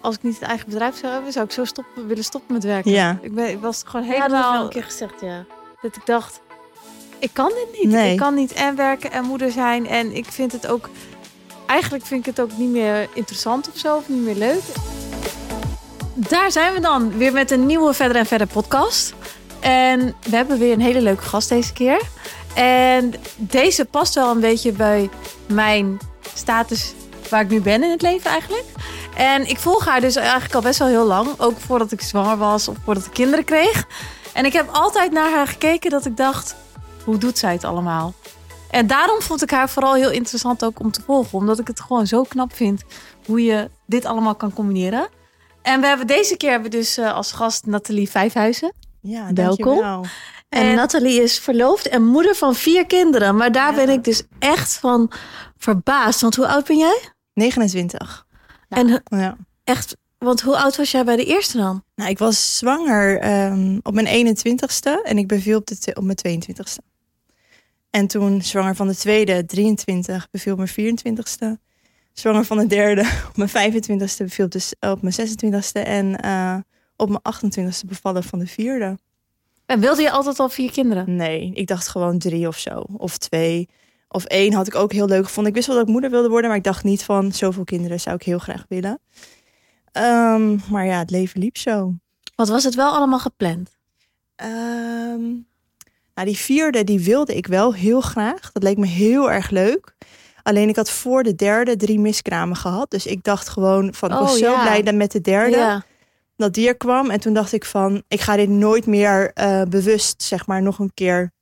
als ik niet het eigen bedrijf zou hebben, zou ik zo stoppen, willen stoppen met werken. Ja. Ik, ben, ik was gewoon Ja, dat heb je wel helemaal een keer gezegd, ja. dat ik dacht, ik kan dit niet. Nee. Ik kan niet en werken en moeder zijn. En ik vind het ook, eigenlijk vind ik het ook niet meer interessant of zo, of niet meer leuk. Daar zijn we dan, weer met een nieuwe Verder en Verder podcast. En we hebben weer een hele leuke gast deze keer. En deze past wel een beetje bij mijn status waar ik nu ben in het leven eigenlijk. En ik volg haar dus eigenlijk al best wel heel lang. Ook voordat ik zwanger was of voordat ik kinderen kreeg. En ik heb altijd naar haar gekeken dat ik dacht, hoe doet zij het allemaal? En daarom vond ik haar vooral heel interessant ook om te volgen. Omdat ik het gewoon zo knap vind hoe je dit allemaal kan combineren. En we hebben deze keer hebben we dus eh, als gast Nathalie Vijfhuizen. Ja, Welkom. dankjewel. En, En- Nathalie is verloofd en moeder van vier kinderen. Maar daar Ja. ben ik dus echt van verbaasd. Want hoe oud ben jij? 29. En Ja. echt, want hoe oud was jij bij de eerste dan? Nou, ik was zwanger ehm, op mijn 21ste en ik beviel op, de, op mijn 22ste. En toen zwanger van de tweede, 23, beviel op mijn 24ste. Zwanger van de derde, op mijn 25ste, beviel op, de, op mijn 26ste. En eh, op mijn 28ste bevallen van de vierde. En wilde je altijd al vier kinderen? Nee, ik dacht gewoon drie of zo. Of twee. Of één had ik ook heel leuk gevonden. Ik wist wel dat ik moeder wilde worden, maar ik dacht niet van zoveel kinderen zou ik heel graag willen. Ehm, maar ja, het leven liep zo. Wat was het wel allemaal gepland? Ehm, nou, die vierde, die wilde ik wel heel graag. Dat leek me heel erg leuk. Alleen ik had voor de derde drie miskramen gehad. Dus ik dacht gewoon van, ik was Oh, zo ja. blij dat met de derde Ja. dat die er kwam. En toen dacht ik van, ik ga dit nooit meer eh, bewust, zeg maar, nog een keer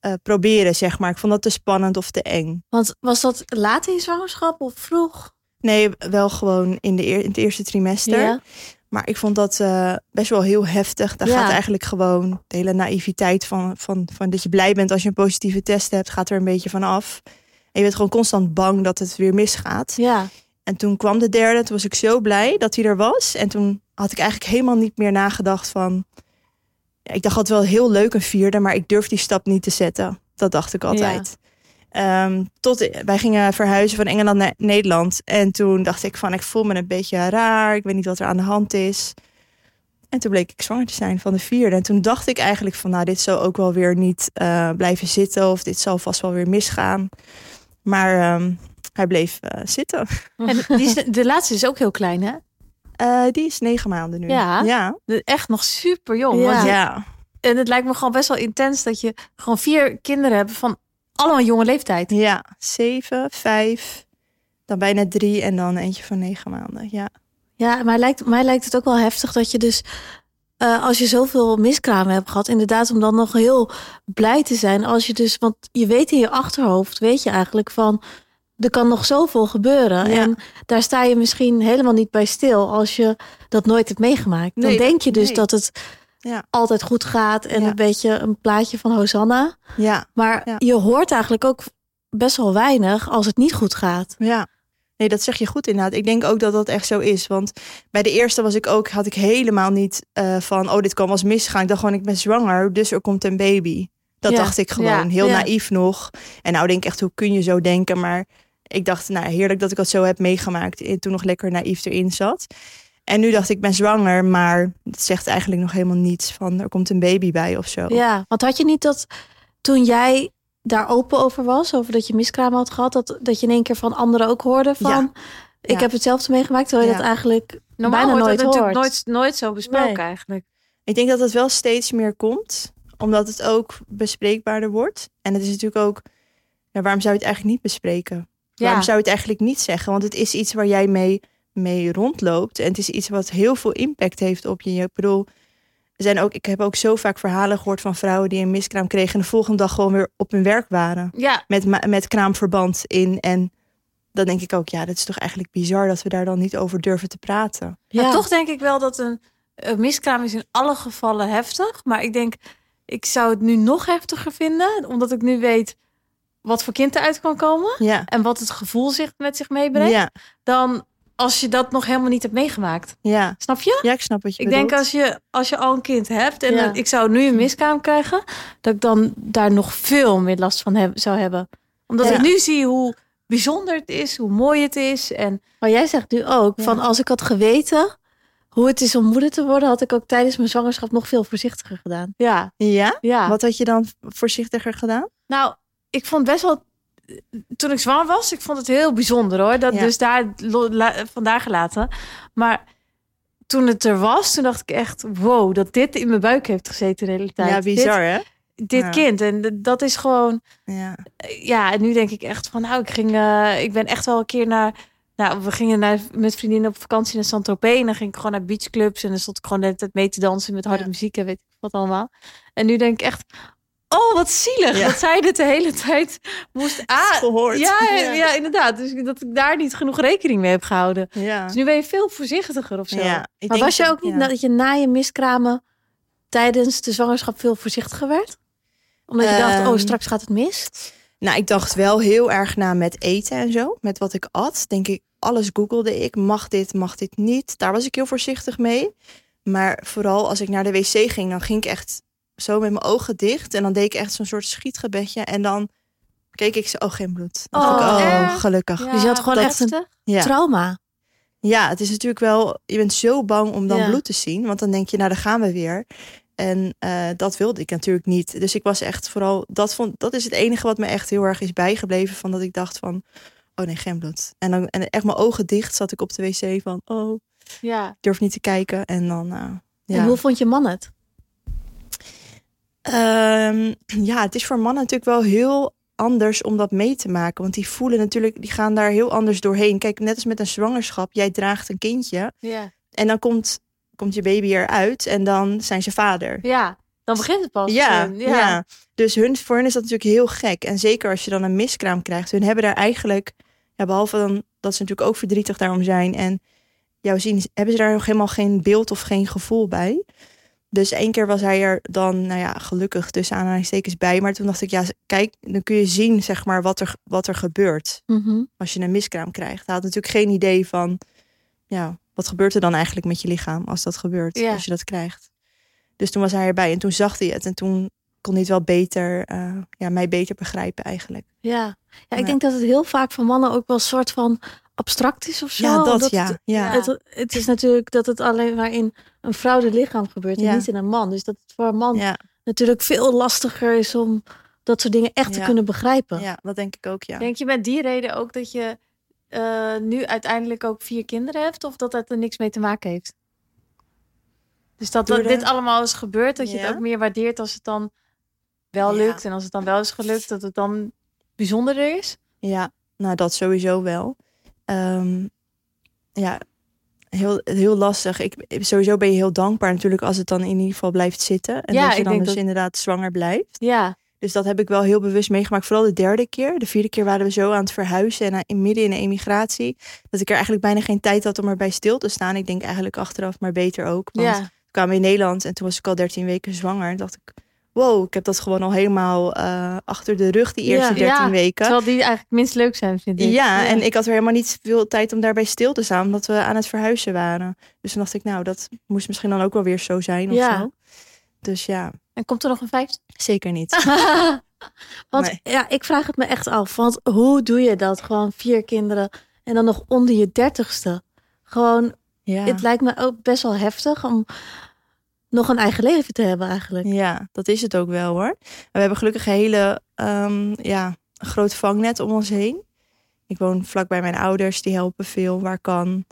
eh, proberen, zeg maar. Ik vond dat te spannend of te eng. Want was dat laat in zwangerschap of vroeg? Nee, wel gewoon in, de eer- in het eerste trimester. Ja. Maar ik vond dat eh, best wel heel heftig. Daar Ja. gaat eigenlijk gewoon de hele naïviteit van, van, van dat je blij bent als je een positieve test hebt, gaat er een beetje van af. En je bent gewoon constant bang dat het weer misgaat. Ja. En toen kwam de derde, toen was ik zo blij dat hij er was. En toen had ik eigenlijk helemaal niet meer nagedacht van... Ja, ik dacht altijd wel heel leuk een vierde, maar ik durf die stap niet te zetten. Dat dacht ik altijd. Ehm, tot wij gingen verhuizen van Engeland naar Nederland. En toen dacht ik van, ik voel me een beetje raar. Ik weet niet wat er aan de hand is. En toen bleek ik zwanger te zijn van de vierde. En toen dacht ik eigenlijk van, nou, dit zal ook wel weer niet eh, blijven zitten. Of dit zal vast wel weer misgaan. Maar ehm, hij bleef eh, zitten. En die is, de laatste is ook heel klein, hè? Eh, die is negen maanden nu. Ja. Ja. De- Echt nog super jong. Ja. Ja. En het lijkt me gewoon best wel intens dat je gewoon vier kinderen hebt van allemaal jonge leeftijd. Ja. Zeven, vijf, dan bijna drie en dan eentje van negen maanden. Ja. Ja, maar lijkt, mij lijkt het ook wel heftig dat je dus, eh, als je zoveel miskramen hebt gehad, inderdaad, om dan nog heel blij te zijn. Als je dus, want je weet in je achterhoofd, weet je eigenlijk van, er kan nog zoveel gebeuren. Ja. En daar sta je misschien helemaal niet bij stil als je dat nooit hebt meegemaakt. Dan denk je dus nee. dat het Ja. altijd goed gaat en Ja. een beetje een plaatje van Hosanna. Ja. Maar je hoort eigenlijk ook best wel weinig als het niet goed gaat. Ja. Nee, dat zeg je goed inderdaad. Ik denk ook dat dat echt zo is. Want bij de eerste was ik ook, had ik helemaal niet eh, van, oh, dit kan wel eens misgaan. Ik dacht gewoon, ik ben zwanger, dus er komt een baby. Dat dacht ik gewoon, heel naïef nog. En nou denk ik echt, hoe kun je zo denken? Maar ik dacht, nou, heerlijk dat ik dat zo heb meegemaakt. En toen nog lekker naïef erin zat. En nu dacht ik, ik ben zwanger, maar het zegt eigenlijk nog helemaal niets van, er komt een baby bij of zo. Ja, want had je niet dat toen jij daar open over was, over dat je miskraam had gehad, dat, dat je in één keer van anderen ook hoorde van, Ja. ik Ja. heb hetzelfde meegemaakt, terwijl je Ja. dat eigenlijk Normaal bijna wordt nooit dat hoort. nooit, nooit zo besproken Nee. eigenlijk. Ik denk dat het wel steeds meer komt, omdat het ook bespreekbaarder wordt. En het is natuurlijk ook, ja, waarom zou je het eigenlijk niet bespreken? Waarom zou je het eigenlijk niet zeggen? Want het is iets waar jij mee, mee rondloopt. En het is iets wat heel veel impact heeft op je. Ik bedoel, er zijn ook, ik heb ook zo vaak verhalen gehoord van vrouwen die een miskraam kregen. En de volgende dag gewoon weer op hun werk waren. Ja, Met, met kraamverband in. En dan denk ik ook, ja, dat is toch eigenlijk bizar dat we daar dan niet over durven te praten. maar Ja. toch denk ik wel dat een, een miskraam is in alle gevallen heftig. Maar ik denk, ik zou het nu nog heftiger vinden. Omdat ik nu weet wat voor kind eruit kan komen. Ja, En wat het gevoel zich met zich meebrengt. ja, Dan als je dat nog helemaal niet hebt meegemaakt. ja. Snap je? Ja, ik snap wat je Ik bedoelt. denk als je, als je al een kind hebt en Ja. dan- ik zou nu een miskraam krijgen, dat ik dan daar nog veel meer last van heb, zou hebben. Omdat Ja. ik nu zie hoe bijzonder het is, hoe mooi het is. En Maar jij zegt nu ook, Ja. van als ik had geweten hoe het is om moeder te worden, had ik ook tijdens mijn zwangerschap nog veel voorzichtiger gedaan. ja, Ja? ja. Wat had je dan voorzichtiger gedaan? Nou, ik vond best wel. Toen ik zwanger was, ik vond het heel bijzonder hoor. Dat Ja. dus daar vandaar gelaten. Maar toen het er was, toen dacht ik echt, wow, dat dit in mijn buik heeft gezeten de hele tijd. Ja, bizar hè? Dit, dit Ja. kind. En dat is gewoon. Ja. Ja, en nu denk ik echt van, nou, ik ging, eh, ik ben echt wel een keer naar. Nou, we gingen naar, met vriendinnen op vakantie naar Saint-Tropez. En dan ging ik gewoon naar beachclubs. En dan stond ik gewoon tijd mee te dansen met harde Ja. muziek en weet ik wat allemaal. En nu denk ik echt, oh, wat zielig. Ja. Dat zij dit de hele tijd moest aan. gehoord. Ja, Ja. ja. inderdaad. Dus dat ik daar niet genoeg rekening mee heb gehouden. Ja. Dus nu ben je veel voorzichtiger of zo. Maar was je ook niet dat je na je miskramen tijdens de zwangerschap veel voorzichtiger werd? Omdat je dacht, oh, Ehm, straks gaat het mis? Nou, ik dacht wel heel erg na met eten en zo. Met wat ik at. Denk ik, alles googelde ik. Mag dit, mag dit niet? Daar was ik heel voorzichtig mee. Maar vooral als ik naar de wc ging, dan ging ik echt zo met mijn ogen dicht. En dan deed ik echt zo'n soort schietgebedje. En dan keek ik zo, oh, geen bloed. Dan Oh, ik, oh, gelukkig. Ja, Dus je had gewoon dat- echt een. Ja. trauma. ja, het is natuurlijk wel, je bent zo bang om dan Ja. bloed te zien. Want dan denk je, nou, dan gaan we weer. En eh, dat wilde ik natuurlijk niet. Dus ik was echt vooral, dat, vond, dat is het enige wat me echt heel erg is bijgebleven. Van dat ik dacht van, oh nee, geen bloed. En, dan, en echt mijn ogen dicht zat ik op de wc van, oh, Ja. durf niet te kijken. En dan, eh, ja. En hoe vond je man het? Ehm, ja, het is voor mannen natuurlijk wel heel anders om dat mee te maken. Want die voelen natuurlijk, die gaan daar heel anders doorheen. Kijk, net als met een zwangerschap, jij draagt een kindje. Ja. En dan komt, komt je baby eruit en dan zijn ze vader. ja, dan begint het pas. Ja, ja. Dus hun, voor hun is dat natuurlijk heel gek. En zeker als je dan een miskraam krijgt. Hun hebben daar eigenlijk, ja, behalve dan dat ze natuurlijk ook verdrietig daarom zijn. En jou zien, hebben ze daar nog helemaal geen beeld of geen gevoel bij. Dus één keer was hij er dan, nou ja, gelukkig tussen aanhalingstekens bij. Maar toen dacht ik, ja, kijk, dan kun je zien, zeg maar, wat er, wat er gebeurt Mhm. als je een miskraam krijgt. Hij had natuurlijk geen idee van, ja, wat gebeurt er dan eigenlijk met je lichaam als dat gebeurt, Ja. als je dat krijgt. Dus toen was hij erbij en toen zag hij het en toen kon hij het wel beter, eh, ja, mij beter begrijpen eigenlijk. Ja. ja, ik Ja. denk dat het heel vaak voor mannen ook wel een soort van abstract is of zo. Ja, dat, ja, Het, ja. het, het is natuurlijk dat het alleen maar in een vrouw de lichaam gebeurt Ja. en niet in een man. Dus dat het voor een man Ja, natuurlijk veel lastiger is om dat soort dingen echt te kunnen begrijpen. ja, dat denk ik ook, ja. Denk je met die reden ook dat je eh, nu uiteindelijk ook vier kinderen hebt? Of dat dat er niks mee te maken heeft? Dus dat, dat dit allemaal is gebeurd, dat je het ook meer waardeert als het dan wel Ja. lukt. En als het dan wel is gelukt, dat het dan bijzonderder is? Ja, nou dat sowieso wel. Ehm, ja, heel, heel lastig. Ik, sowieso ben je heel dankbaar natuurlijk als het dan in ieder geval blijft zitten. En Ja, dat je ik dan dus dat- inderdaad zwanger blijft. Ja, Dus dat heb ik wel heel bewust meegemaakt. Vooral de derde keer. De vierde keer waren we zo aan het verhuizen en eh, in midden in de emigratie. Dat ik er eigenlijk bijna geen tijd had om erbij stil te staan. Ik denk eigenlijk achteraf, maar beter ook. Want ja. we kwamen in Nederland en toen was ik al 13 weken zwanger. En dacht ik, wow, ik heb dat gewoon al helemaal eh, achter de rug, die eerste Ja. 13 Ja, weken. Terwijl die eigenlijk minst leuk zijn, vind ik. Ja, en ik had er helemaal niet veel tijd om daarbij stil te staan, omdat we aan het verhuizen waren. Dus toen dacht ik, nou, dat moest misschien dan ook wel weer zo zijn of Ja. zo. Dus ja, En komt er nog een vijfde? zeker niet. Want Nee. ja, ik vraag het me echt af. Want hoe doe je dat? Gewoon vier kinderen en dan nog onder je dertigste. Gewoon, Ja. het lijkt me ook best wel heftig om nog een eigen leven te hebben eigenlijk. Ja, dat is het ook wel hoor. We hebben gelukkig een hele ehm, ja, groot vangnet om ons heen. Ik woon vlakbij mijn ouders, die helpen veel waar kan.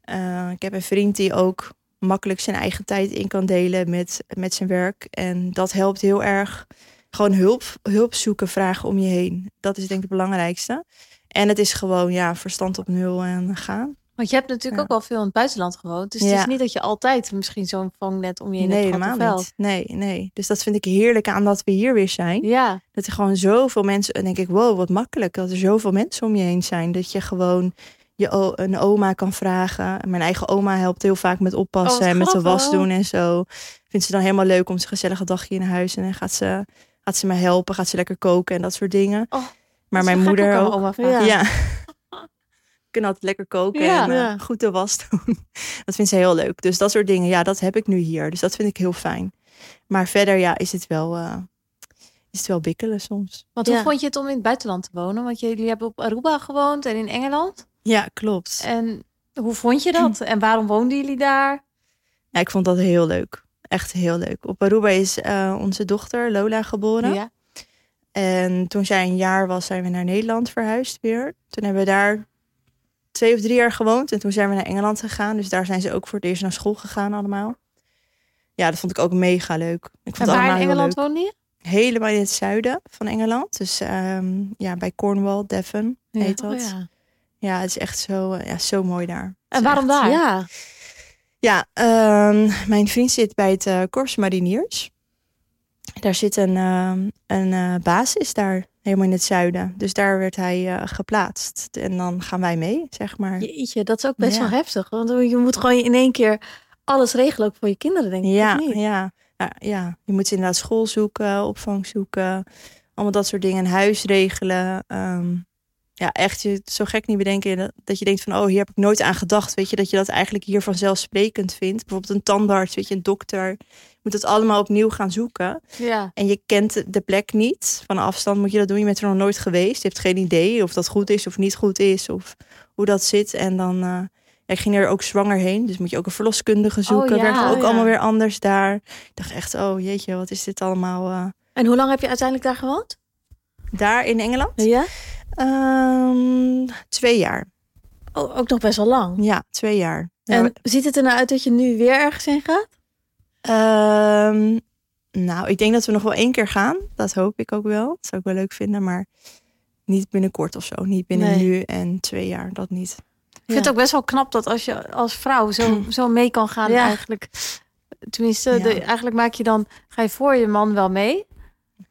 Eh, ik heb een vriend die ook makkelijk zijn eigen tijd in kan delen met, met zijn werk. En dat helpt heel erg. Gewoon hulp, hulp zoeken, vragen om je heen. Dat is denk ik het belangrijkste. En het is gewoon ja, verstand op nul en gaan. Want je hebt natuurlijk Ja. ook wel veel in het buitenland gewoond. Dus het is niet dat je altijd misschien zo'n vangnet om je heen nee, hebt helemaal niet. Nee, nee. Dus dat vind ik heerlijk aan dat we hier weer zijn. Ja, Dat er gewoon zoveel mensen. En denk ik, wow, wat makkelijk dat er zoveel mensen om je heen zijn. Dat je gewoon je een oma kan vragen. En Mijn eigen oma helpt heel vaak met oppassen Oh, en met de was doen en zo. Vindt ze dan helemaal leuk om zijn gezellige dagje in huis. En dan gaat ze, gaat ze me helpen, gaat ze lekker koken en dat soort dingen. Oh, maar mijn moeder ook oma. Ja. Kunnen altijd lekker koken Ja. en eh, goed de was doen. Dat vindt ze heel leuk. Dus dat soort dingen, ja, dat heb ik nu hier. Dus dat vind ik heel fijn. Maar verder, ja, is het wel... eh, is het wel bikkelen soms. Want hoe Ja. vond je het om in het buitenland te wonen? Want jullie hebben op Aruba gewoond en in Engeland. Ja, klopt. En hoe vond je dat? En waarom woonden jullie daar? Ja, ik vond dat heel leuk. Echt heel leuk. Op Aruba is eh, onze dochter Lola geboren. Ja. En toen zij een jaar was, zijn we naar Nederland verhuisd weer. Toen hebben we daar twee of drie jaar gewoond. En toen zijn we naar Engeland gegaan. Dus daar zijn ze ook voor het eerst naar school gegaan allemaal. Ja, dat vond ik ook mega leuk. Ik vond En waar in Engeland woonde je? Helemaal in het zuiden van Engeland. Dus ehm, ja, bij Cornwall, Devon heet dat. Oh, ja. ja. het is echt zo, eh, ja, zo mooi daar. En waarom echt- daar? ja. Ja, ehm, mijn vriend zit bij het Korps Mariniers. Daar zit een, ehm, een eh, basis daar, helemaal in het zuiden. Dus daar werd hij eh, geplaatst. En dan gaan wij mee, zeg maar. Jeetje, dat is ook best Ja. wel heftig. Want je moet gewoon in één keer alles regelen, ook voor je kinderen, denk ik. Ja, niet? ja, ja, ja. Je moet inderdaad school zoeken, opvang zoeken. Allemaal dat soort dingen. Een huis regelen. ehm, ja, echt je zo gek niet bedenken dat, dat je denkt van... oh, hier heb ik nooit aan gedacht. Weet je, dat je dat eigenlijk hier vanzelfsprekend vindt. Bijvoorbeeld een tandarts, weet je, een dokter. Moet het allemaal opnieuw gaan zoeken. Ja. En je kent de plek niet. Van afstand moet je dat doen. Je bent er nog nooit geweest. Je hebt geen idee of dat goed is of niet goed is. Of hoe dat zit. En dan... ja, ik ging er ook zwanger heen. Dus moet je ook een verloskundige zoeken. ja, Werd ook oh ja. allemaal weer anders daar. Ik dacht echt, oh jeetje, wat is dit allemaal eh, En hoe lang heb je uiteindelijk daar gewoond? daar in Engeland? Ja? Ehm, twee jaar. Oh, ook nog best wel lang. Ja, twee jaar. Ja, En ziet het er nou uit dat je nu weer ergens heen gaat? Ehm, nou, ik denk dat we nog wel één keer gaan. Dat hoop ik ook wel. Dat zou ik wel leuk vinden, maar niet binnenkort of zo. Niet binnen Nee. nu en twee jaar, dat niet. Ik vind het ook best wel knap dat als je als vrouw zo, zo mee kan gaan Ja. eigenlijk. Tenminste, Ja. de, eigenlijk maak je dan, ga je voor je man wel mee.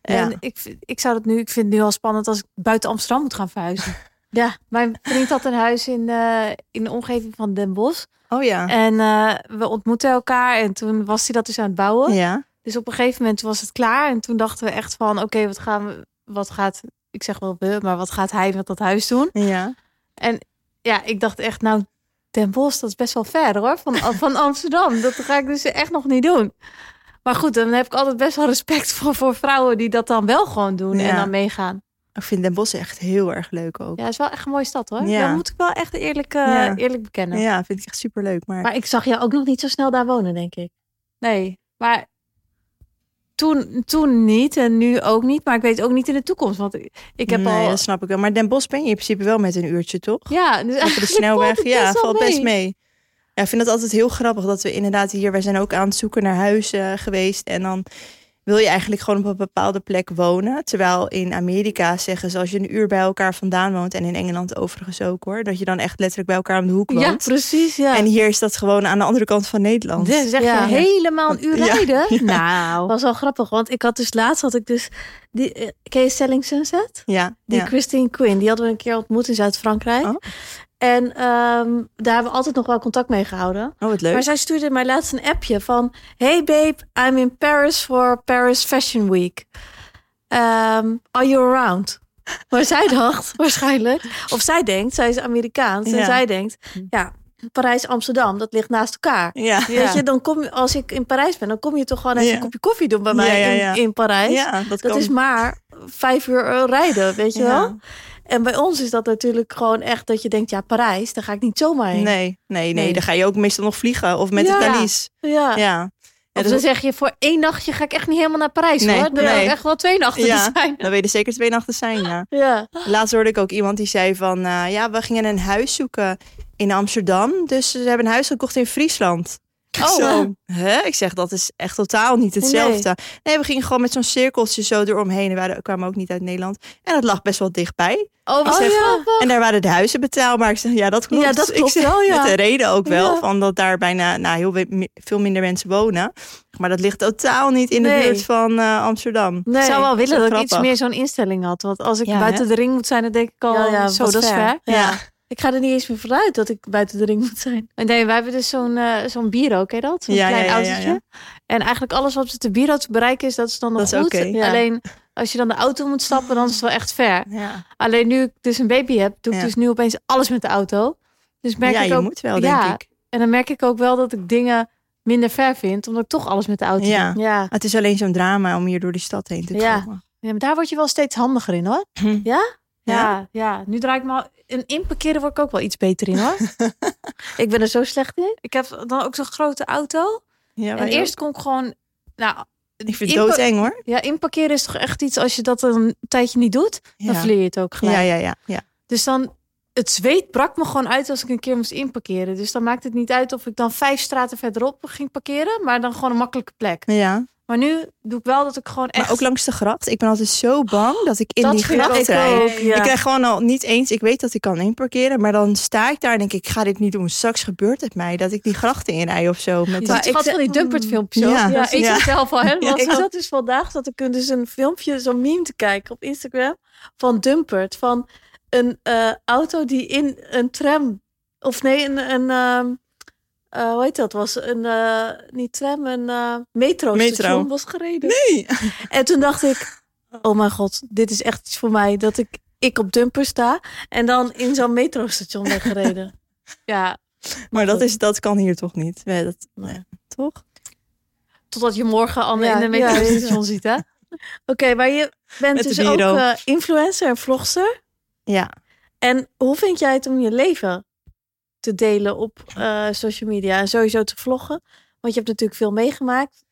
En ik, ik zou het nu, ik vind het nu al spannend als ik buiten Amsterdam moet gaan verhuizen. Ja. Mijn vriend had een huis in, eh, in de omgeving van Den Bosch. Oh ja. En eh, we ontmoetten elkaar en toen was hij dat dus aan het bouwen. Ja. Dus op een gegeven moment was het klaar. En toen dachten we echt van, oké, wat gaan we, wat gaat, ik zeg wel we, maar wat gaat hij met dat huis doen? Ja. En ja, ik dacht echt, nou, Den Bosch, dat is best wel ver hoor, van, van Amsterdam. Dat ga ik dus echt nog niet doen. Maar goed, dan heb ik altijd best wel respect voor, voor vrouwen die dat dan wel gewoon doen en dan meegaan. Ik vind Den Bosch echt heel erg leuk ook. Ja, het is wel echt een mooie stad hoor. Ja. Dat moet ik wel echt eerlijk, eh, Ja. eerlijk bekennen. Ja, vind ik echt super leuk. Maar, Maar ik zag jou ook nog niet zo snel daar wonen, denk ik. Nee, maar toen, toen niet en nu ook niet. Maar ik weet ook niet in de toekomst. Want ik, ik heb nee, al... dat snap ik wel. Maar Den Bosch ben je in principe wel met een uurtje, toch? Ja, dus Over de snelweg. valt Ja, valt best mee. mee. Ja, ik vind het altijd heel grappig dat we inderdaad hier, wij zijn ook aan het zoeken naar huizen geweest. En dan wil je eigenlijk gewoon op een bepaalde plek wonen. Terwijl in Amerika zeggen ze als je een uur bij elkaar vandaan woont. En in Engeland overigens ook hoor. Dat je dan echt letterlijk bij elkaar om de hoek woont. Ja, precies. Ja. En hier is dat gewoon aan de andere kant van Nederland. Dus zeg Ja. je helemaal een uur rijden? Ja. Nou, Dat was wel grappig, want ik had dus laatst had ik dus die eh, ken je Selling Sunset? Ja, Die ja. Christine Quinn, die hadden we een keer ontmoet in Zuid-Frankrijk. Oh. En ehm, daar hebben we altijd nog wel contact mee gehouden. Oh, wat leuk. Maar zij stuurde mij laatst een appje van... Hey babe, I'm in Paris for Paris Fashion Week. Um, are you around? Maar zij dacht waarschijnlijk... Of zij denkt, zij is Amerikaans. En zij denkt, ja, Parijs, Amsterdam, dat ligt naast elkaar. Ja, Weet je, dan kom je, als ik in Parijs ben, dan kom je toch gewoon even Ja. een kopje koffie doen bij mij Ja. In, in Parijs. ja dat, Dat is maar vijf uur eh, rijden, weet je Ja. wel? En bij ons is dat natuurlijk gewoon echt dat je denkt, ja, Parijs, daar ga ik niet zomaar heen. Nee, nee, nee, Nee. Dan ga je ook meestal nog vliegen. Of met Ja. de Thalys. Ja. Ja. Of dat- dan zeg je voor één nachtje ga ik echt niet helemaal naar Parijs Nee, hoor. Dan wil nee. ik echt wel twee nachten Ja. zijn. Dan weet je zeker twee nachten zijn, ja. Ja. Laatst hoorde ik ook iemand die zei van... eh, ja, we gingen een huis zoeken in Amsterdam. Dus ze hebben een huis gekocht in Friesland. Oh. Zo, hè? Ik zeg, dat is echt totaal niet hetzelfde. Nee, we gingen gewoon met zo'n cirkeltje zo eromheen. En we kwamen ook niet uit Nederland. En dat lag best wel dichtbij. Oh, wat ja. En daar waren de huizen betaalbaar. Ik zeg, ja, dat klopt. Ja, dat Ik zeg, wel, ja. Met de reden ook wel, Ja. van dat daar bijna nou, heel veel minder mensen wonen. Maar dat ligt totaal niet in de Nee. buurt van eh, Amsterdam. Nee. Ik zou wel willen dat ik iets meer zo'n instelling had. Want als ik Ja, buiten de ring moet zijn, dan denk ik al, Ja, ja, zo, dat is ver. Ja. Ik ga er niet eens meer vanuit dat ik buiten de ring moet zijn. En nee, wij hebben dus zo'n eh zo'n bureau, ken je dat? Zo'n Ja, klein ja, ja, ja, autootje. ja. En eigenlijk alles wat op de bureau te bereiken is, dat is dan nog Dat goed. Alleen als je dan de auto moet stappen, dan is het wel echt ver. Ja, Alleen nu ik dus een baby heb, doe ik Ja. dus nu opeens alles met de auto. Dus merk ja ik je ook, moet wel, ja, denk ik. En dan merk ik ook wel dat ik dingen minder ver vind, omdat ik toch alles met de auto Ja. doe. Ja. Het is alleen zo'n drama om hier door die stad heen te komen. Ja, maar daar word je wel steeds handiger in hoor. Ja? Ja, ja. Nu draai ik me In inparkeren word ik ook wel iets beter in hoor. Ik ben er zo slecht in. ik heb dan ook zo'n grote auto. Ja, en eerst ook. kon ik gewoon... Nou, Ik vind het doodeng hoor. Ja, inparkeren is toch echt iets... Als je dat een tijdje niet doet, dan verleer je het ook gelijk. Ja, ja, ja, ja. Dus dan... Het zweet brak me gewoon uit als ik een keer moest inparkeren. Dus dan maakt het niet uit of ik dan vijf straten verderop ging parkeren. Maar dan gewoon een makkelijke plek. ja. Maar nu doe ik wel dat ik gewoon echt... Maar ook langs de gracht. Ik ben altijd zo bang dat ik in Dat die ik gracht rijd. ook, ja. Ik krijg gewoon al niet eens, ik weet dat ik kan inparkeren, maar dan sta ik daar en denk ik, ik ga dit niet doen. Straks gebeurt het mij dat ik die grachten inrij of zo. Met ziet ik altijd van die zeg- dumpert filmpjes. Ja, Ja, ik ja. zelf al helemaal ik zat dus vandaag dat ik dus een filmpje, zo'n meme te kijken op Instagram van Dumpert. Van een eh, auto die in een tram, of nee, een, een ehm, eh, hoe heet dat? Was een, eh, niet tram, een eh metro, Metro. was gereden. Nee. En toen dacht ik, oh mijn god, dit is echt iets voor mij. Dat ik, ik op Dumper sta en dan in zo'n metrostation ben gereden. Ja, Maar dat, is, dat kan hier toch niet? Nee, dat, nee. Toch? totdat je morgen Anne Ja, in de ja, metrostation ziet, hè? Oké, maar je bent Met dus ook influencer en vlogster. Ja. En hoe vind jij het om je leven te delen op eh, social media en sowieso te vloggen? Want je hebt natuurlijk veel meegemaakt.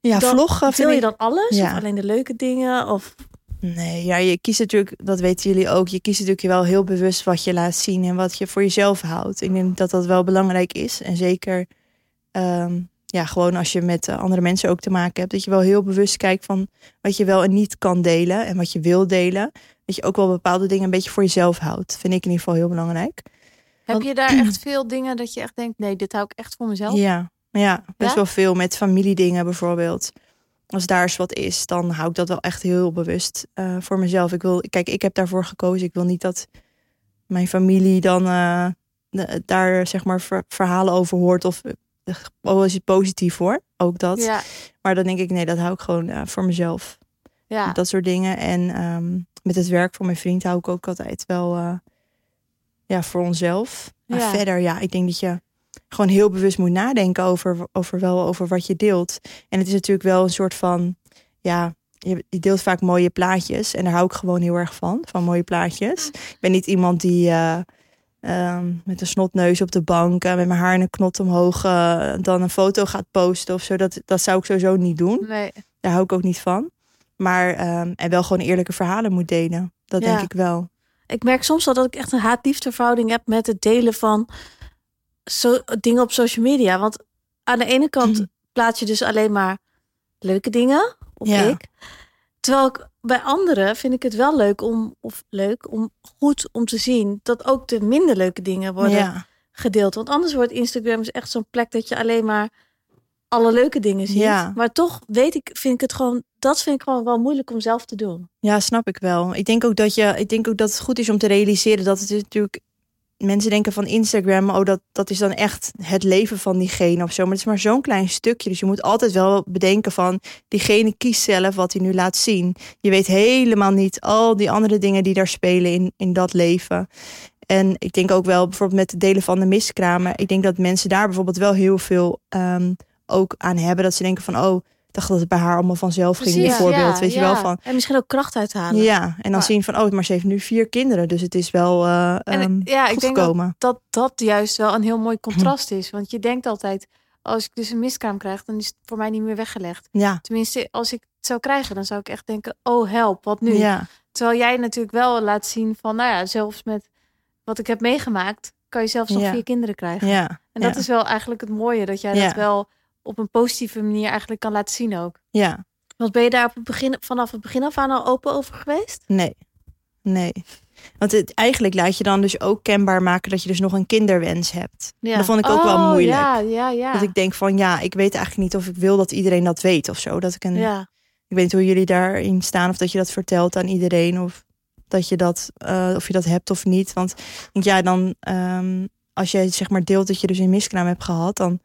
Ja, Dan- vloggen Deel je ik... dan alles? Ja. Of alleen de leuke dingen? Of Nee, ja, je kiest natuurlijk, dat weten jullie ook, je kiest natuurlijk wel heel bewust wat je laat zien en wat je voor jezelf houdt. Ik denk dat dat wel belangrijk is. En zeker, ehm, ja, gewoon als je met eh, andere mensen ook te maken hebt, dat je wel heel bewust kijkt van wat je wel en niet kan delen en wat je wil delen. Dat je ook wel bepaalde dingen een beetje voor jezelf houdt. Vind ik in ieder geval heel belangrijk. Heb je daar echt veel dingen dat je echt denkt... nee, dit hou ik echt voor mezelf? Ja, ja, best Ja? wel veel met familiedingen bijvoorbeeld. Als daar eens wat is, dan hou ik dat wel echt heel bewust eh, voor mezelf. Ik wil, kijk, ik heb daarvoor gekozen. Ik wil niet dat mijn familie dan eh, de- daar zeg maar ver- verhalen over hoort. Of oh, is het positief hoor, ook dat. Ja, Maar dan denk ik, nee, dat hou ik gewoon eh, voor mezelf. ja. Dat soort dingen. En ehm, met het werk van mijn vriend hou ik ook altijd wel ja, voor onszelf. Maar Ja. verder, ja, ik denk dat je gewoon heel bewust moet nadenken over, over, wel, over wat je deelt. En het is natuurlijk wel een soort van, ja, je, deelt vaak mooie plaatjes. En daar hou ik gewoon heel erg van, van mooie plaatjes. Ik ben niet iemand die eh, ehm, met een snotneus op de bank, eh, met mijn haar in een knot omhoog, eh, dan een foto gaat posten of zo. Dat, dat zou ik sowieso niet doen. Nee. Daar hou ik ook niet van. Maar ehm, en wel gewoon eerlijke verhalen moet delen. Dat Ja. denk ik wel. Ik merk soms wel dat ik echt een haat-liefde verhouding heb met het delen van zo, dingen op social media. Want aan de ene kant plaats je dus alleen maar leuke dingen, of Ja. ik. Terwijl ik bij anderen vind ik het wel leuk om, of leuk om goed om te zien dat ook de minder leuke dingen worden Ja. gedeeld. Want anders wordt Instagram dus echt zo'n plek dat je alleen maar alle leuke dingen ziet. Ja. Maar toch weet ik, vind ik het gewoon, dat vind ik gewoon wel moeilijk om zelf te doen. ja, snap ik wel. Ik denk ook dat je, ik denk ook dat het goed is om te realiseren dat het natuurlijk. Mensen denken van Instagram, oh, dat, dat is dan echt het leven van diegene of zo. Maar het is maar zo'n klein stukje. Dus je moet altijd wel bedenken van diegene kiest zelf wat hij nu laat zien. Je weet helemaal niet al die andere dingen die daar spelen in, in dat leven. En ik denk ook wel bijvoorbeeld met het delen van de miskramen. Ik denk dat mensen daar bijvoorbeeld wel heel veel ehm, ook aan hebben. Dat ze denken van, oh, dacht dat het bij haar allemaal vanzelf ging. Bijvoorbeeld, ja, weet je wel van. En misschien ook kracht uithalen. Ja, en dan Maar- zien van, oh, maar ze heeft nu vier kinderen. Dus het is wel eh En ehm, ja, ik denk dat, dat dat juist wel een heel mooi contrast is. Want je denkt altijd, als ik dus een miskraam krijg, dan is het voor mij niet meer weggelegd. Ja, Tenminste, als ik het zou krijgen, dan zou ik echt denken, oh help, wat nu? ja, Terwijl jij natuurlijk wel laat zien van, nou ja, zelfs met wat ik heb meegemaakt, kan je zelfs nog vier kinderen krijgen. ja, En dat is wel eigenlijk het mooie, dat jij dat wel op een positieve manier eigenlijk kan laten zien ook. ja. Want ben je daar op het begin, vanaf het begin af aan al open over geweest? Nee, nee. Want het, eigenlijk laat je dan dus ook kenbaar maken dat je dus nog een kinderwens hebt. Ja. Dat vond ik ook wel Oh, moeilijk. Ja, ja, ja. Dat ik denk van, ja, ik weet eigenlijk niet of ik wil dat iedereen dat weet of zo. Dat ik een, Ja. ik weet niet hoe jullie daarin staan of dat je dat vertelt aan iedereen of dat je dat, eh, of je dat hebt of niet. Want ja, dan ehm, als jij zeg maar deelt dat je dus een miskraam hebt gehad, dan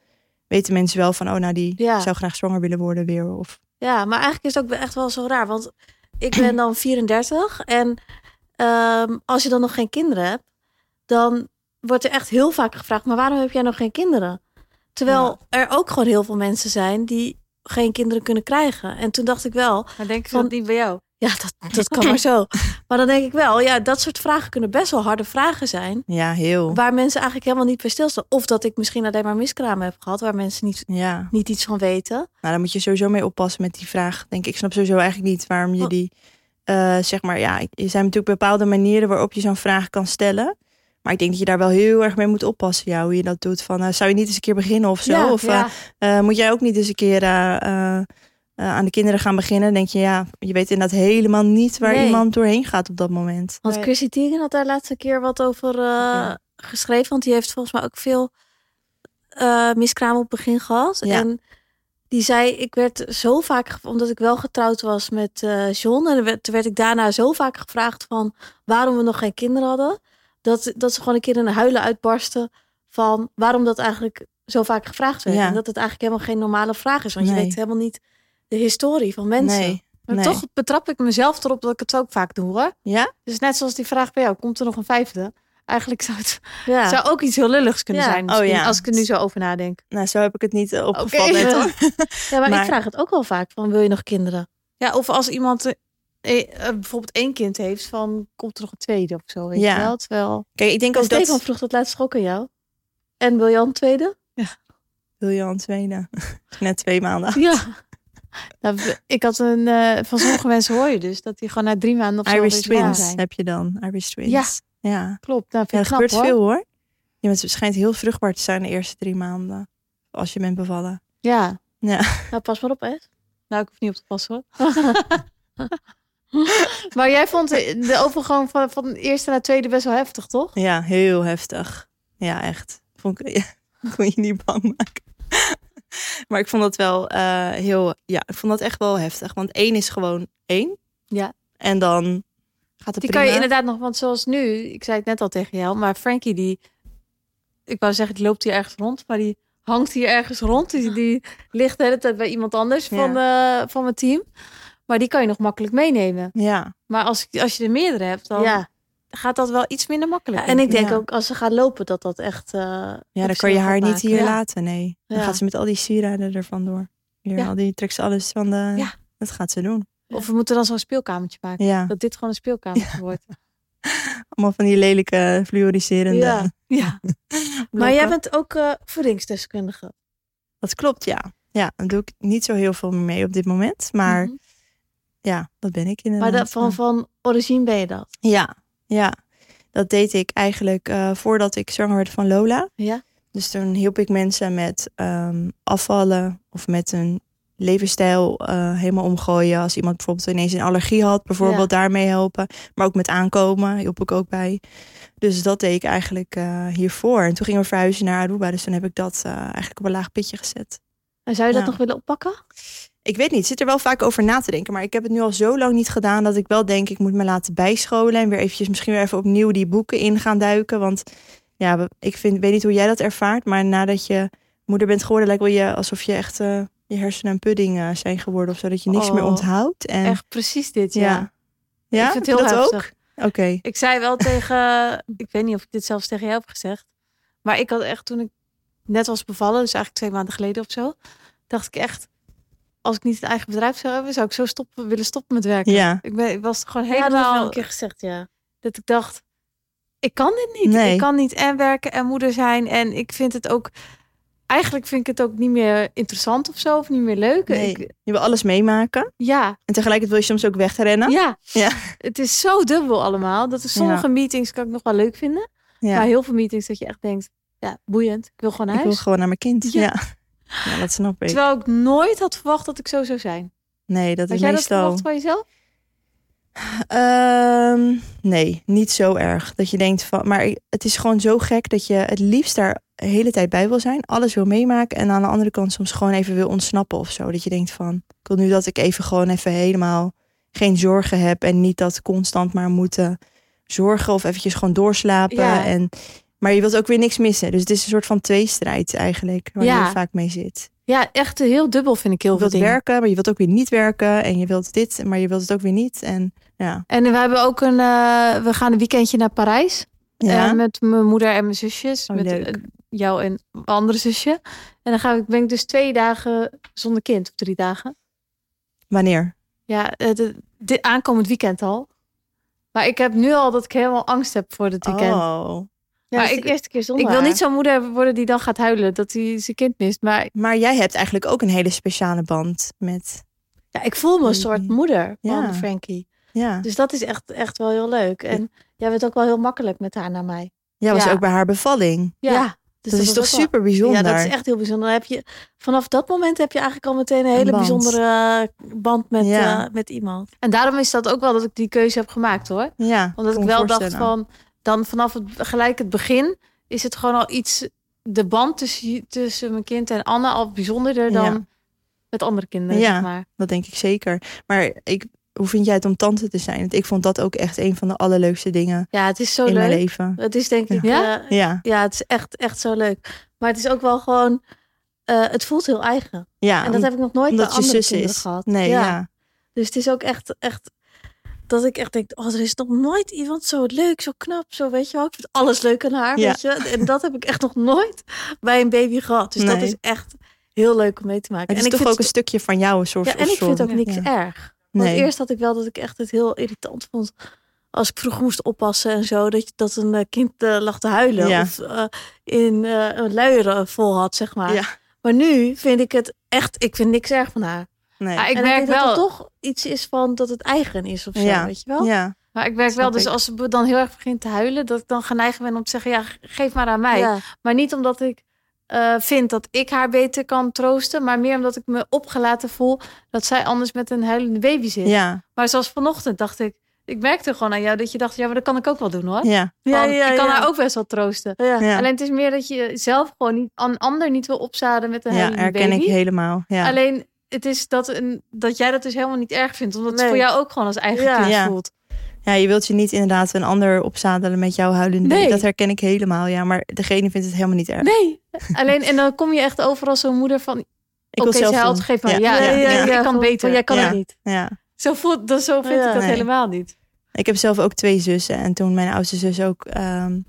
weten mensen wel van, oh, nou die Ja. zou graag zwanger willen worden weer. Of ja, maar eigenlijk is het ook echt wel zo raar. Want ik ben dan 34 en ehm, als je dan nog geen kinderen hebt, dan wordt er echt heel vaak gevraagd, maar waarom heb jij nog geen kinderen? Terwijl er ook gewoon heel veel mensen zijn die geen kinderen kunnen krijgen. En toen dacht ik wel, Maar denk je Van- dat niet bij jou? Ja, dat, dat kan maar zo. Maar dan denk ik wel, ja, dat soort vragen kunnen best wel harde vragen zijn. Ja, heel. Waar mensen eigenlijk helemaal niet bij stilstaan. Of dat ik misschien alleen maar miskramen heb gehad, waar mensen niet, Ja, niet iets van weten. nou daar moet je sowieso mee oppassen met die vraag. Denk ik, ik snap sowieso eigenlijk niet waarom je Oh. die, eh, zeg maar, ja, er zijn natuurlijk bepaalde manieren waarop je zo'n vraag kan stellen. Maar ik denk dat je daar wel heel erg mee moet oppassen, ja, hoe je dat doet. Van, eh, zou je niet eens een keer beginnen of zo? Ja, of ja. eh, moet jij ook niet eens een keer eh, aan de kinderen gaan beginnen? Denk je, ja, je weet inderdaad helemaal niet waar Nee. iemand doorheen gaat op dat moment. Want. Chrissy Teigen had daar laatste keer wat over eh, Ja. geschreven. Want die heeft volgens mij ook veel eh miskramen op het begin gehad. Ja. En die zei, ik werd zo vaak, omdat ik wel getrouwd was met eh John. En werd, toen werd ik daarna zo vaak gevraagd van waarom we nog geen kinderen hadden. Dat, dat ze gewoon een keer in een huilen uitbarsten van waarom dat eigenlijk zo vaak gevraagd werd. Ja. En dat het eigenlijk helemaal geen normale vraag is. Want je weet helemaal niet de historie van mensen. Nee. Maar nee. toch betrap ik mezelf erop dat ik het ook vaak doe hoor. Ja? Dus net zoals die vraag bij jou, komt er nog een vijfde? Eigenlijk zou het Ja. zou ook iets heel lulligs kunnen Ja. zijn. Oh, ja. Als ik er nu zo over nadenk. Nou, zo heb ik het niet net hoor. ja, maar, Maar- ik vraag het ook wel vaak van wil je nog kinderen? Ja, of als iemand eh, eh, bijvoorbeeld één kind heeft, van komt er nog een tweede of zo. Weet Ja. je wel? Terwijl, Kijk, ik denk En ook dat... Stefan vroeg dat laatst aan jou. En wil je een tweede? Wil je een tweede? Net twee maanden. ja. Nou, ik had een, eh, van sommige mensen hoor je dus dat die gewoon na drie maanden of zo Irish twins zijn. heb je dan. Irish twins. Ja. Ja. Klopt, nou, Ja, vind er ik knap gebeurt hoor. veel hoor. Je bent, het schijnt heel vruchtbaar te zijn de eerste drie maanden. Als je bent bevallen. Ja, Nou, pas maar op, hè. nou ik hoef niet op te passen hoor. maar jij vond de de overgang van, van de eerste naar de tweede best wel heftig, toch? Ja, heel heftig. Ja, echt. Vond ik, ja, kon je niet bang maken. maar ik vond dat wel eh, heel... Ja, ik vond dat echt wel heftig. Want één is gewoon één. Ja. En dan gaat het Die prima. kan je inderdaad nog, want zoals nu, ik zei het net al tegen jou, maar Frankie die, ik wou zeggen, die loopt hier ergens rond, maar die hangt hier ergens rond. Die, die ligt de hele tijd bij iemand anders van, eh, van mijn team. Maar die kan je nog makkelijk meenemen. Ja, Maar als, als je er meerdere hebt, dan Ja. Gaat dat wel iets minder makkelijk. en ik denk Ja. ook als ze gaat lopen dat dat echt. eh, ja dan kan je haar niet maken. hier Ja. laten. Nee. Dan Ja. gaat ze met al die sieraden er vandoor. Hier, Ja. al die trekt ze alles van de... Ja. Dat gaat ze doen. Of we moeten dan zo'n speelkamertje maken. Ja. Dat dit gewoon een speelkamertje wordt. Allemaal van die lelijke fluoriserende Ja. Ja. Maar jij bent ook eh voedingsdeskundige. Dat klopt, ja. Ja, daar doe ik niet zo heel veel mee op dit moment. Maar Mhm. ja, dat ben ik inderdaad. Maar dat, van, van origine ben je dat. Ja, ja. Dat deed ik eigenlijk eh, voordat ik zwanger werd van Lola. Ja. Dus toen hielp ik mensen met ehm, afvallen of met een levensstijl eh, helemaal omgooien. Als iemand bijvoorbeeld ineens een allergie had, bijvoorbeeld daarmee helpen. Maar ook met aankomen hielp ik ook bij. Dus dat deed ik eigenlijk eh, hiervoor. En toen gingen we verhuizen naar Aruba. Dus toen heb ik dat eigenlijk op een laag pitje gezet. En zou je dat Ja. nog willen oppakken? Ik weet niet, ik zit er wel vaak over na te denken. Maar ik heb het nu al zo lang niet gedaan dat ik wel denk ik moet me laten bijscholen. En weer eventjes misschien weer even opnieuw die boeken in gaan duiken. Want ja, ik vind, weet niet hoe jij dat ervaart. Maar nadat je moeder bent geworden, lijkt wel je alsof je echt eh, je hersenen een pudding eh, zijn geworden. Of zo, dat je niks meer Oh, onthoudt. En, Echt precies dit, ja. ja. Ja, ik vind het heel dat heftig. Oké. Ik zei wel tegen, ik weet niet of ik dit zelfs tegen jou heb gezegd, maar ik had echt toen ik net was bevallen, dus eigenlijk twee maanden geleden of zo, dacht ik echt, als ik niet een eigen bedrijf zou hebben, zou ik zo stoppen, willen stoppen met werken. Ja. Ik, ben, ik was gewoon Ja, dat helemaal wel een keer gezegd, ja. dat ik dacht, ik kan dit niet. Nee. Ik kan niet en werken en moeder zijn en ik vind het ook, eigenlijk vind ik het ook niet meer interessant of zo, of niet meer leuk. Nee. Ik, Je wil alles meemaken. ja, En tegelijkertijd wil je soms ook wegrennen. ja, Ja. het is zo dubbel allemaal. Dat is sommige meetings kan ik nog wel leuk vinden. Ja. Maar heel veel meetings dat je echt denkt, ja, boeiend. Ik wil gewoon naar Ik wil huis. gewoon naar mijn kind. Ja. Ja. Ja. dat snap ik. Terwijl ik nooit had verwacht dat ik zo zou zijn. Nee, dat Had is jij dat verwacht van jezelf? Ehm, nee, niet zo erg. Dat je denkt van, maar het is gewoon zo gek dat je het liefst daar de hele tijd bij wil zijn, alles wil meemaken en aan de andere kant soms gewoon even wil ontsnappen of zo. Dat je denkt van, ik wil nu dat ik even gewoon even helemaal geen zorgen heb en niet dat constant maar moeten zorgen of eventjes gewoon doorslapen. Ja. En, maar je wilt ook weer niks missen. Dus het is een soort van tweestrijd eigenlijk, waar Ja. je vaak mee zit. Ja, echt heel dubbel vind ik heel Je veel wilt dingen. werken, maar je wilt ook weer niet werken. En je wilt dit, maar je wilt het ook weer niet. En ja. En we hebben ook een, eh, we gaan een weekendje naar Parijs. ja. Eh, met mijn moeder en mijn zusjes. Oh, met eh, jou en mijn andere zusje. En dan ga ik, ben ik dus twee dagen zonder kind. Of drie dagen. Wanneer? Ja, dit aankomend weekend al. Maar ik heb nu al dat ik helemaal angst heb voor het weekend. Oh. Ja, Maar maar ik- de eerste keer zonder ik wil haar. niet zo'n moeder worden die dan gaat huilen dat hij zijn kind mist. Maar Maar jij hebt eigenlijk ook een hele speciale band met... Ja, ik voel me een soort moeder van Ja. Frankie. Ja, Dus dat is echt, echt wel heel leuk. En jij bent ook wel heel makkelijk met haar naar mij. jij was Ja. ook bij haar bevalling. ja, dus dat is toch wel- super bijzonder? Ja, dat is echt heel bijzonder. Dan heb je, vanaf dat moment heb je eigenlijk al meteen een hele band. bijzondere eh, band met, Ja. eh, met iemand. En daarom is dat ook wel dat ik die keuze heb gemaakt hoor. Ja, Omdat ik wel dacht van, dan vanaf het, gelijk het begin is het gewoon al iets, de band tussen, tussen mijn kind en Anne al bijzonderder dan Ja. met andere kinderen, Ja. zeg maar. Dat denk ik zeker. Maar ik, hoe vind jij het om tante te zijn? Want ik vond dat ook echt een van de allerleukste dingen Ja, het is zo in mijn leuk. leven. Het is denk ik... Ja? eh, Ja, ja, het is echt, echt zo leuk. Maar het is ook wel gewoon... eh, het voelt heel eigen. ja En dat heb ik nog nooit bij je andere zus kinderen is. gehad. Nee, ja. Dus het is ook echt, echt dat ik echt denk, oh, er is nog nooit iemand zo leuk, zo knap, zo weet je wel. Ik vind alles leuk aan haar, Ja. weet je. En dat heb ik echt nog nooit bij een baby gehad. Dus dat is echt heel leuk om mee te maken. Het is en ik toch vind ook een stukje van jou, een soort ja, en ik vind ook niks ja. erg. Want Nee. eerst had ik wel dat ik echt het heel irritant vond. Als ik vroeg moest oppassen en zo, dat, je, dat een eh, kind eh, lag te huilen. Ja. Of eh, in een luier vol had, zeg maar. Maar nu vind ik het echt, ik vind niks erg van haar. Nee. Maar ik en merk dat wel, er toch iets is van dat het eigen is of zo, Ja. weet je wel? ja. maar ik merk Snap wel, dus ik. als ze dan heel erg begint te huilen, dat ik dan geneigd ben om te zeggen, ja, geef maar aan mij. Ja. Maar niet omdat ik eh, vind dat ik haar beter kan troosten, maar meer omdat ik me opgelaten voel dat zij anders met een huilende baby zit. Ja. Maar zoals vanochtend dacht ik, ik merkte gewoon aan jou dat je dacht, ja, maar dat kan ik ook wel doen hoor. Ja. Ja, Want ja, ik kan ja. haar ook best wel troosten. Ja. Ja. Alleen het is meer dat je zelf gewoon niet een ander niet wil opzaden met een ja, huilende herken baby. ik helemaal. Ja. Alleen het is dat, een, dat jij dat dus helemaal niet erg vindt, omdat Nee. het voor jou ook gewoon als eigen Ja. kind Ja. voelt. ja, je wilt je niet inderdaad een ander opzadelen met jouw huilende Nee. baby. Dat herken ik helemaal. Ja, maar degene vindt het helemaal niet erg. Nee, alleen en dan kom je echt over als zo'n moeder van, ik oké, wil ze zelf huilt, geef maar. Ja. Ja, Ja, ja, ja, ik kan beter. jij kan Ja. het niet. Ja. Zo, voelt, dat, zo vind Ja. ik dat Nee. helemaal niet. Ik heb zelf ook twee zussen. En toen mijn oudste zus ook ehm,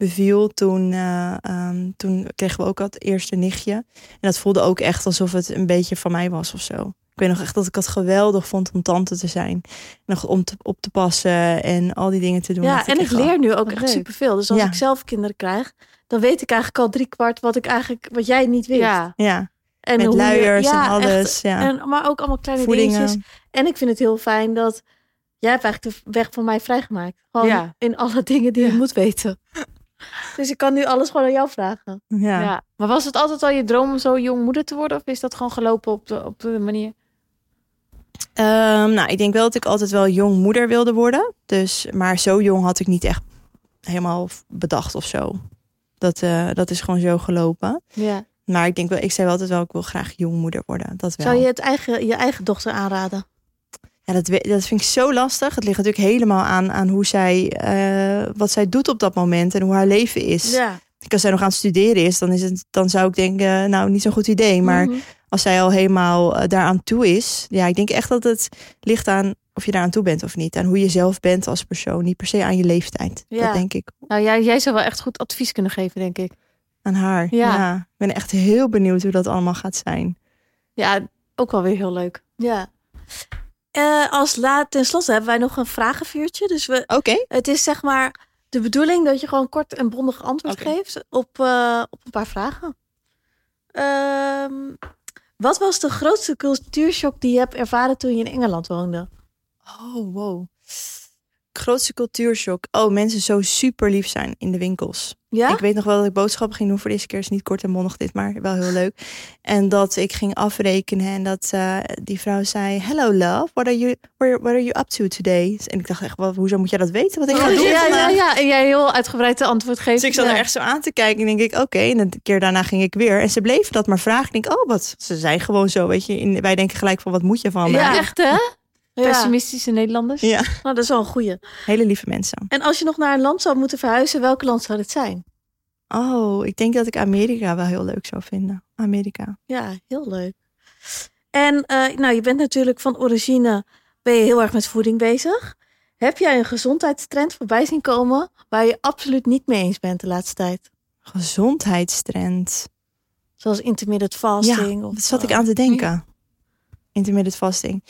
beviel, toen, eh, ehm, toen kregen we ook het eerste nichtje. En dat voelde ook echt alsof het een beetje van mij was of zo. Ik weet nog echt dat ik het geweldig vond om tante te zijn. Nog om te, op te passen en al die dingen te doen. Ja, en ik leer nu ook echt superveel. Dus als Ja. ik zelf kinderen krijg, dan weet ik eigenlijk al drie kwart wat ik eigenlijk wat jij niet wist. Ja, Ja, en met je- luiers ja, en alles. echt. ja. En, maar ook allemaal kleine dingetjes. En ik vind het heel fijn dat jij hebt eigenlijk de weg van mij vrijgemaakt. Gewoon Ja. in alle dingen die je moet weten. Dus ik kan nu alles gewoon aan jou vragen. Ja. ja. Maar was het altijd al je droom om zo jong moeder te worden? Of is dat gewoon gelopen op de, op de manier? Ehm, nou, ik denk wel dat ik altijd wel jong moeder wilde worden. Dus, maar zo jong had ik niet echt helemaal bedacht of zo. Dat, eh, dat is gewoon zo gelopen. Ja. Maar ik denk wel, ik zei wel altijd wel, ik wil graag jong moeder worden. Dat wel. Zou je het eigen, je eigen dochter aanraden? Ja, dat, dat vind ik zo lastig. Het ligt natuurlijk helemaal aan, aan hoe zij, eh, wat zij doet op dat moment en hoe haar leven is. Ja. Als zij nog aan het studeren is, dan, is het, dan zou ik denken, nou, niet zo'n goed idee. Maar Mhm. als zij al helemaal eh, daaraan toe is, ja, ik denk echt dat het ligt aan of je daaraan toe bent of niet. Aan hoe je zelf bent als persoon, niet per se aan je leeftijd. Ja. Dat denk ik Nou, jij, jij zou wel echt goed advies kunnen geven, denk ik. aan haar. Ja. Ja. Ik ben echt heel benieuwd hoe dat allemaal gaat zijn. Ja, ook wel weer heel leuk. Ja. Eh, als laat, ten slotte hebben wij nog een vragenvuurtje. Dus we, Oké. het is zeg maar de bedoeling dat je gewoon kort en bondig antwoord geeft op, eh, op een paar vragen. Ehm, wat was de grootste cultuurshock die je hebt ervaren toen je in Engeland woonde? Oh, wow. Grootste cultuurshock. Oh, mensen zo super lief zijn in de winkels. Ja? Ik weet nog wel dat ik boodschappen ging doen voor de eerste keer. is niet kort en bondig dit, maar wel heel leuk. En dat ik ging afrekenen en dat eh, die vrouw zei... Hello love, what are, you, what are you up to today? En ik dacht echt, wel, hoezo moet jij dat weten wat ik ga doen Oh, ja, ja, vandaag? ja. En jij heel uitgebreid de antwoord geeft. Dus ik zat Ja. er echt zo aan te kijken en denk ik, oké. En een keer daarna ging ik weer. En ze bleven dat maar vragen. Ik denk, oh, wat? Ze zijn gewoon zo, weet je. In, wij denken gelijk van, wat moet je van? Ja, echt hè? Ja. Pessimistische Nederlanders. Ja, Nou, dat is wel een goeie. hele lieve mensen. En als je nog naar een land zou moeten verhuizen, welk land zou dit zijn? Oh, ik denk dat ik Amerika wel heel leuk zou vinden. Amerika. Ja, heel leuk. En eh, nou, je bent natuurlijk van origine, ben je heel erg met voeding bezig. Heb jij een gezondheidstrend voorbij zien komen waar je absoluut niet mee eens bent de laatste tijd? Gezondheidstrend. Zoals intermittent fasting? Ja, of, dat zat ik aan te denken. Intermittent fasting.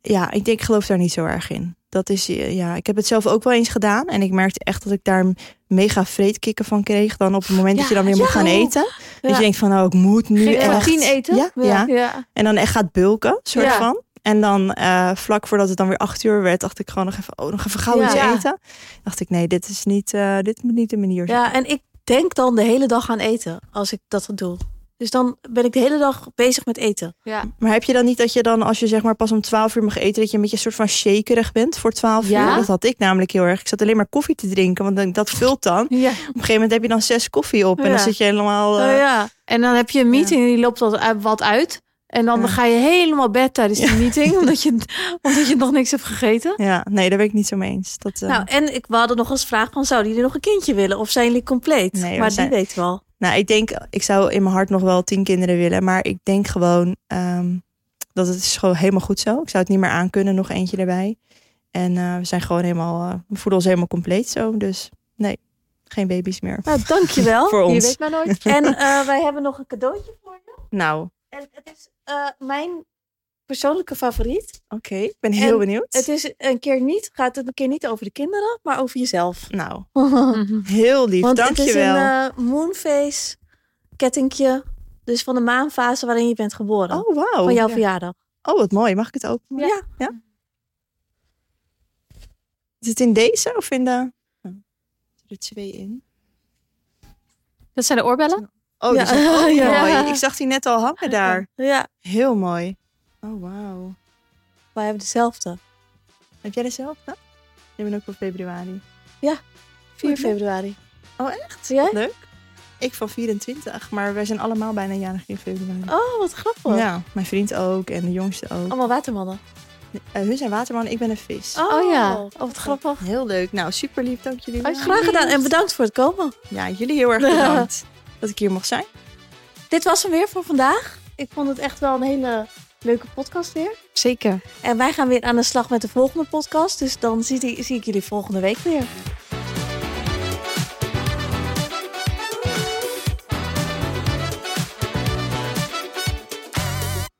Ja, ik denk, ik geloof daar niet zo erg in. Dat is, eh, ja, ik heb het zelf ook wel eens gedaan. En ik merkte echt dat ik daar mega vreedkikken van kreeg. Dan op het moment dat je dan weer Ja, moet gaan ja. eten. Dat je denkt van, nou, ik moet nu voor echt... eten? Ja, ja. En dan echt gaat bulken, soort van. En dan eh, vlak voordat het dan weer acht uur werd, dacht ik gewoon nog even, oh, nog even gauw iets eten. Dacht ik, nee, dit is niet, eh, dit moet niet de manier zijn. Ja, en ik denk dan de hele dag aan eten als ik dat doe. Dus dan ben ik de hele dag bezig met eten. Maar heb je dan niet dat je dan, als je zeg maar pas om 12 uur mag eten, dat je een beetje een soort van shakerig bent voor 12 Ja. uur? Dat had ik namelijk heel erg. Ik zat alleen maar koffie te drinken, want dat vult dan. Op Ja. een gegeven moment heb je dan zes koffie op en Ja. dan zit je helemaal. eh, Oh ja. En dan heb je een meeting en die loopt wat, uit- wat uit. En dan Ja. ga je helemaal bed tijdens die meeting, omdat je, omdat je nog niks hebt gegeten. ja, nee, daar ben ik niet zo mee eens. Dat, eh, Nou, en ik we hadden nog als vraag van, zouden jullie nog een kindje willen? Of zijn jullie compleet? Nee, maar zijn- die weten we al. Nou, ik denk, ik zou in mijn hart nog wel tien kinderen willen. Maar ik denk gewoon ehm, dat het is gewoon helemaal goed zo. Ik zou het niet meer aankunnen, nog eentje erbij. En eh, we zijn gewoon helemaal, eh, we voelen ons helemaal compleet zo. Dus nee, geen baby's meer. Nou, dankjewel. Voor Je ons. weet maar nooit. en eh, wij hebben nog een cadeautje voor je. Nou, En het is mijn persoonlijke favoriet. oké. Ik ben heel En benieuwd. Het is een keer niet, gaat het een keer niet over de kinderen, maar over jezelf. Nou, heel lief. Want het is Dankjewel. een eh, moonface kettingje. Dus van de maanfase waarin je bent geboren. oh, wauw. van jouw Ja. verjaardag. Oh, wat mooi. Mag ik het openen? Ja. Is het in deze of in de... Oh, er twee in. Dat zijn de oorbellen. Oh, Ja. die zijn ook Ja. mooi. Ik zag die net al hangen daar. Ja, Heel mooi. Oh, wauw. wij hebben dezelfde. Heb jij dezelfde? Je bent ook van februari. 4 Goed, hè? februari. Oh, echt? Jij? Leuk. Ik van 24, maar wij zijn allemaal bijna jarig in februari. Oh, wat grappig. Ja, mijn vriend ook en de jongste ook. Allemaal watermannen. Eh, hun zijn waterman, ik ben een vis. Oh, ja. Oh, wat grappig. Heel leuk. Nou, super lief. Dank jullie wel. Graag gedaan en bedankt voor het komen. Ja, jullie heel erg bedankt dat ik hier mocht zijn. Dit was hem weer voor vandaag. Ik vond het echt wel een hele leuke podcast weer. Zeker. En wij gaan weer aan de slag met de volgende podcast. Dus dan zie, zie ik jullie volgende week weer.